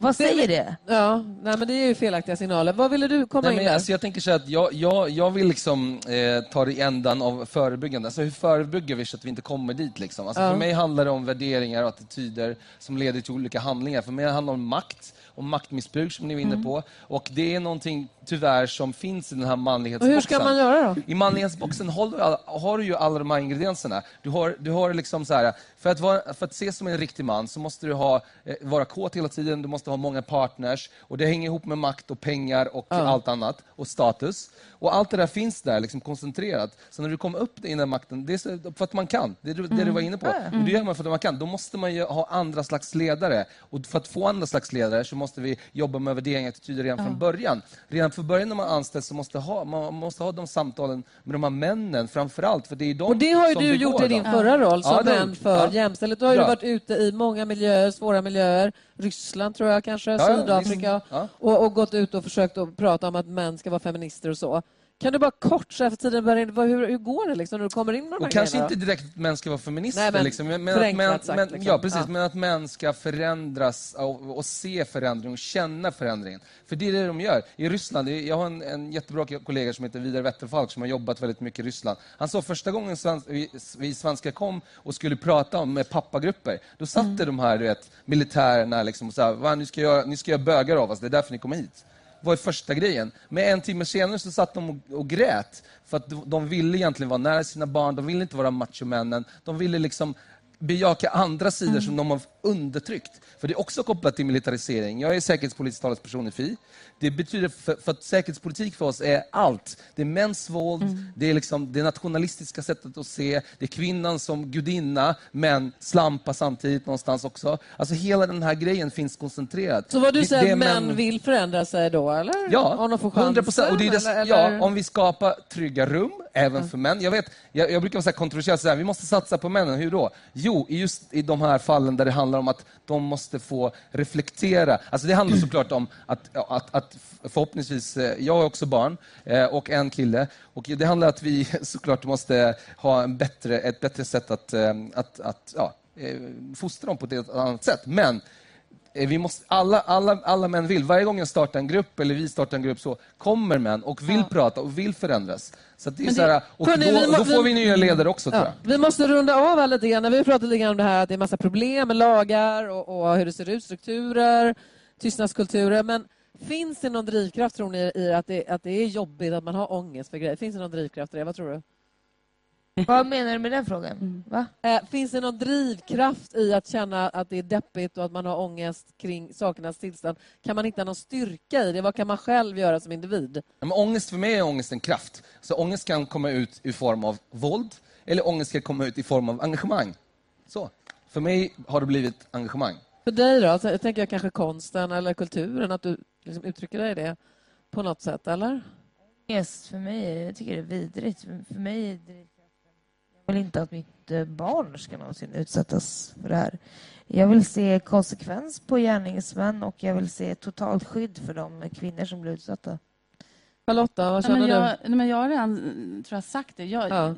Vad säger det? Ja, nej, men det är ju felaktiga signaler. Vad ville du komma nej, in där? Alltså, jag tänker så att jag, jag, jag vill liksom, eh, ta det i ändan av förebyggande. Alltså, hur förebygger vi så att vi inte kommer dit? Liksom? Alltså, ja. För mig handlar det om värderingar och attityder som leder till olika handlingar. För mig handlar det om makt och maktmissbruk som ni var inne mm. på. Och det är någonting tyvärr som finns i den här manlighetsboxen. Och hur ska man göra då? I manlighetsboxen har, har du ju alla de här ingredienserna. Du har, du har liksom så här, för att, vara, för att ses som en riktig man så måste du ha, eh, vara kåt hela tiden, du måste ha många partners och det hänger ihop med makt och pengar och ja. allt annat och status. Och allt det där finns där liksom koncentrerat. Så när du kommer upp i den makten, det är för att man kan. Det är det mm. du var inne på. Mm. Och det gör man för att man kan. Då måste man ju ha andra slags ledare. Och för att få andra slags ledare så måste vi jobba med värderingar och attityder redan från början. Redan från början när man anställs så måste ha, man måste ha de samtalen med de här männen framför allt. För det är de och det har ju du gjort i din förra roll som ja, vän för ja. jämställdhet. Du har ju varit ute i många miljöer, svåra miljöer. Ryssland tror jag kanske, Sydafrika. Och, och gått ut och försökt att prata om att män ska vara feminister och så. Kan du bara kort, så här för tiden börjar, hur, hur går det liksom, när du kommer in med de här Kanske grejerna, inte direkt att män ska vara feminister, Nej, men, liksom, men, men, men, sagt, men liksom. ja, precis, ja. men att män ska förändras och, och, se förändring och känna förändringen. För det är det de gör. I Ryssland, jag har en, en jättebra kollega som heter Vidar Wetterfalk som har jobbat väldigt mycket i Ryssland. Han sa första gången vi, vi svenskar kom och skulle prata om med pappagrupper, då satt mm. de här du vet, militärerna liksom och sa, ni ska, göra, ni ska göra bögar av oss, det är därför ni kommer hit var första grejen. Men en timme senare så satt de och, och grät. För att de ville egentligen vara nära sina barn, de ville inte vara machomännen. De ville liksom bejaka andra sidor mm. som de har undertryckt. För det är också kopplat till militarisering. Jag är säkerhetspolitisk talesperson i FI. Det betyder för, för att säkerhetspolitik för oss är allt. Det är mäns våld, mm. det är liksom det nationalistiska sättet att se, det är kvinnan som gudinna, men slampa samtidigt någonstans också. Alltså hela den här grejen finns koncentrerad. Så vad du säger, det, män, män vill förändra sig då, eller? Ja, om de får chansen, 100%. Och det är det, eller, ja, om vi skapar trygga rum, även mm. för män. Jag, vet, jag, jag brukar vara kontroversiell, vi måste satsa på männen. Hur då? Jo, just i de här fallen där det handlar handlar om att de måste få reflektera. Alltså det handlar såklart om att, att, att förhoppningsvis, eh, jag är också barn eh, och en kille. Och det handlar om att vi såklart måste ha en bättre, ett bättre sätt att, eh, att, att ja, fostra dem på ett annat sätt. Men vi måste, alla, alla, alla män vill. Varje gång jag startar en grupp, eller vi startar en grupp, så kommer män och vill ja. prata och vill förändras. Så det är det, så här, och då, vi, då, får vi nya ledare också, ja, tror jag. Vi måste runda av här lite grann. Vi har pratat lite grann om det här att det är massa problem med lagar och, och hur det ser ut, strukturer, tystnadskulturer. Men finns det någon drivkraft, tror ni, i att det, att det är jobbigt att man har ångest för grejer? Finns det någon drivkraft i det? Vad tror du? Vad menar du med den frågan? Mm. Va? Eh, finns det någon drivkraft i att känna att det är deppigt och att man har ångest kring sakernas tillstånd? Kan man hitta någon styrka i det? Vad kan man själv göra som individ? Ja, men ångest för mig är ångest en kraft. Så ångest kan komma ut i form av våld eller ångest kan komma ut i form av engagemang. Så. För mig har det blivit engagemang. För dig då? Alltså, jag tänker kanske konsten eller kulturen, att du liksom uttrycker dig i det på något sätt, eller? Yes, för mig, jag tycker det är vidrigt. För mig är det vill inte att mitt eh, barn ska någonsin utsättas för det här. Jag vill se konsekvens på gärningsmän och jag vill se totalt skydd för de kvinnor som blir utsatta. Charlotta, vad känner men jag, du? Men jag har redan tror jag, sagt det. Jag, ja.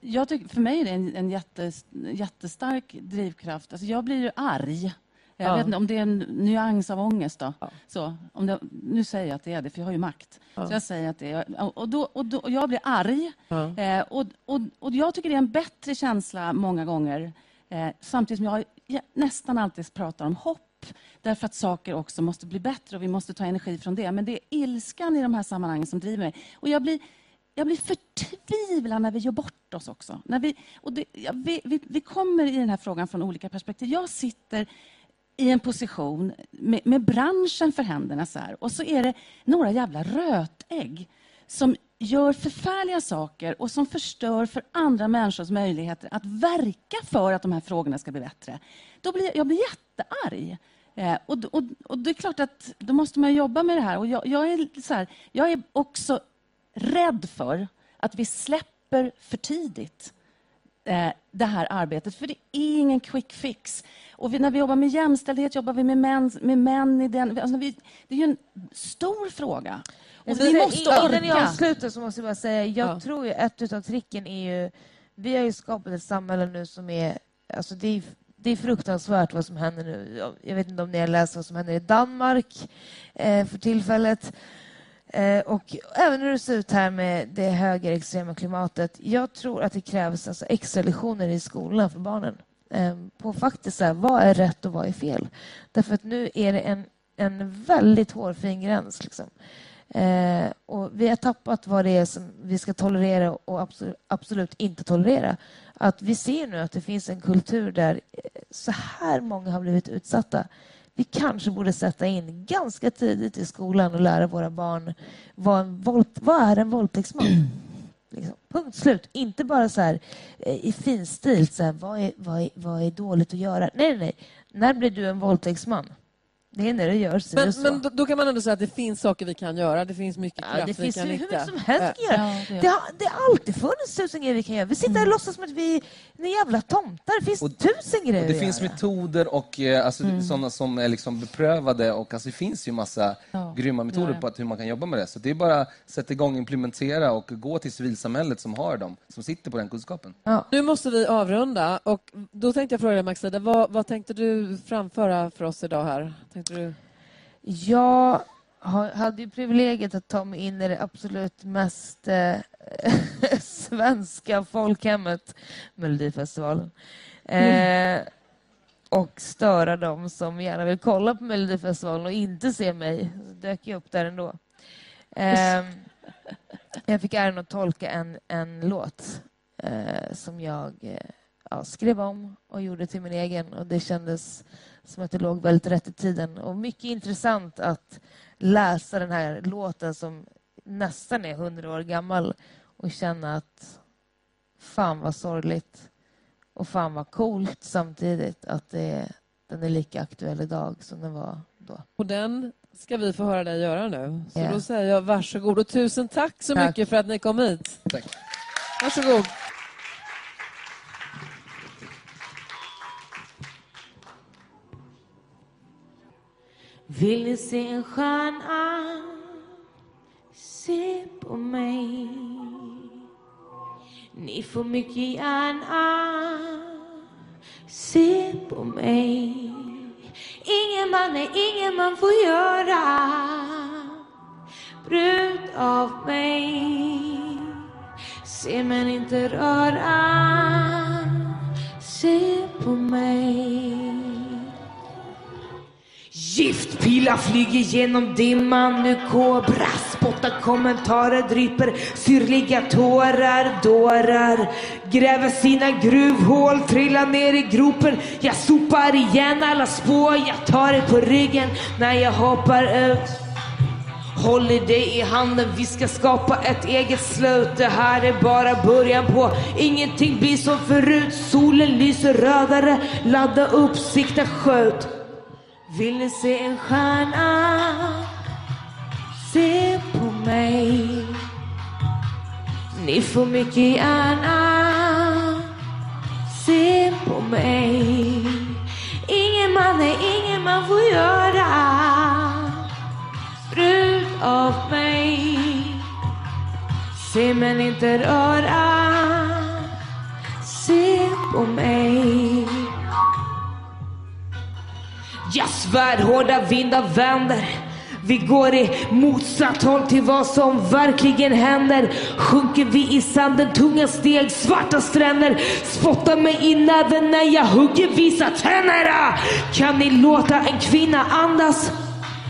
jag tycker, för mig är det en, en jättes, jättestark drivkraft. Alltså jag blir ju arg jag ja. vet inte om det är en nyans av ångest. Då. Ja. Så, om det, nu säger jag att det är det, för jag har ju makt. Ja. Så jag säger att det är, och, då, och, då, och jag blir arg. Eh, och, och, och jag tycker det är en bättre känsla många gånger. Eh, samtidigt som jag, jag nästan alltid pratar om hopp. Därför att saker också måste bli bättre och vi måste ta energi från det. Men det är ilskan i de här sammanhangen som driver mig. Och jag blir, jag blir förtvivlad när vi gör bort oss också. När vi, och det, ja, vi, vi, vi kommer i den här frågan från olika perspektiv. Jag sitter i en position med, med, branschen för händerna så här. Och så är det några jävla rötägg som gör förfärliga saker och som förstör för andra människors möjligheter att verka för att de här frågorna ska bli bättre. Då blir, jag blir jättearg. Eh, och, och, och det är klart att då måste man jobba med det här. Och jag, jag, är så här, jag är också rädd för att vi släpper för tidigt det här arbetet. För det är ingen quick fix. Och vi, när vi jobbar med jämställdhet jobbar vi med män, med män i den... Alltså vi, det är ju en stor fråga. Och vi måste orka. Innan jag avslutar så måste jag bara säga, jag ja. tror ju ett av tricken är ju... Vi har ju skapat ett samhälle nu som är... Alltså det är det är fruktansvärt vad som händer nu. Jag vet inte om ni har läst vad som händer i Danmark eh, för tillfället. Eh, och även hur det ser ut här med det högerextrema klimatet. Jag tror att det krävs alltså extra lektioner i skolan för barnen ehm, på faktiskt så här, vad är rätt och vad är fel. Därför att nu är det en, en väldigt hårfin gräns. Liksom. Eh, och vi har tappat vad det är som vi ska tolerera och absolut, absolut, inte tolerera. Att vi ser nu att det finns en kultur där eh, så här många har blivit utsatta vi kanske borde sätta in ganska tidigt i skolan och lära våra barn vad, en våld, vad är en våldtäktsman Liksom. Punkt slut. Inte bara så här eh, i finstil, så här, vad, är, vad, är, vad är dåligt att göra? Nej, nej, nej. När blir du en våldtäktsman? Det är när det görs men, men då, kan man ändå säga att det finns saker vi kan göra. Det finns mycket ja, Det finns hur mycket som helst vi kan göra. Ja, det, det, har, det har alltid funnits tusen grejer vi kan göra. Vi sitter här och mm. låtsas som att vi är jävla tomtar. Det finns och, tusen grejer Det finns göra. metoder och eh, alltså, mm. sådana som är liksom beprövade. Och, alltså, det finns ju massa ja. grymma metoder ja, på att, hur man kan jobba med det. Så det är bara att sätta igång, implementera och gå till civilsamhället som har dem, som sitter på den kunskapen. Nu måste vi avrunda. Och då tänkte jag fråga dig, Maxida, vad, vad tänkte du framföra för oss idag här? Tänkte du... Jag hade ju privilegiet att ta mig in i det absolut mest eh, svenska folkhemmet, Melodifestivalen. Mm. Eh, och störa dem som gärna vill kolla på Melodifestivalen och inte se mig. Så dök jag upp där ändå. Eh, jag fick äran att tolka en, en låt eh, som jag eh, ja, skrev om och gjorde till min egen och det kändes som att det låg väldigt rätt i tiden. Och mycket intressant att läsa den här låten som nästan är hundra år gammal och känna att fan vad sorgligt och fan vad coolt samtidigt att det, den är lika aktuell idag som den var då. Och den ska vi få höra dig göra nu. Så yeah. då säger jag varsågod och tusen tack så tack. mycket för att ni kom hit. Tack. Varsågod. Vill ni se en stjärna? Se på mig. Ni får mycket gärna. Se på mig. Ingen man är ingen man får göra brud av mig. Se men inte röra. Se på mig. Giftpilar flyger genom dimman, nu kobra spottar kommentarer, dryper syrliga tårar, dårar gräver sina gruvhål, trillar ner i gropen. Jag sopar igen alla spår, jag tar det på ryggen när jag hoppar ut. Håller dig i handen, vi ska skapa ett eget slut. Det här är bara början på ingenting blir som förut. Solen lyser rödare, ladda upp, sikta, skjut. Vill ni se en stjärna? Se på mig. Ni får mycket gärna se på mig. Ingen man är ingen man får göra brud av mig. Se men inte röra. Se på mig. Svärdhårda svär hårda vindar vänder. Vi går i motsatt håll till vad som verkligen händer. Sjunker vi i sanden, tunga steg, svarta stränder. Spottar mig i näven när jag hugger, visa tänderna. Kan ni låta en kvinna andas?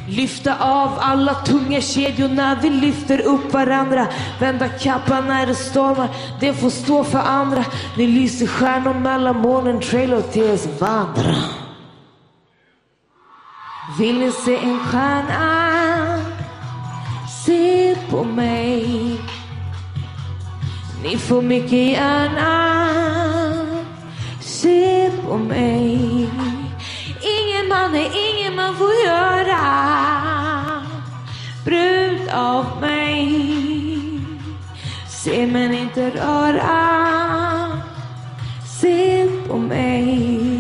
Lyfta av alla tunga kedjor när vi lyfter upp varandra. Vända kappan när det stormar, det får stå för andra. Ni lyser stjärnor mellan molnen, trailer tills vandra. Vill ni se en stjärna? Se på mig. Ni får mycket gärna se på mig. Ingen man är ingen man får göra brud av mig. Se men inte röra. Se på mig.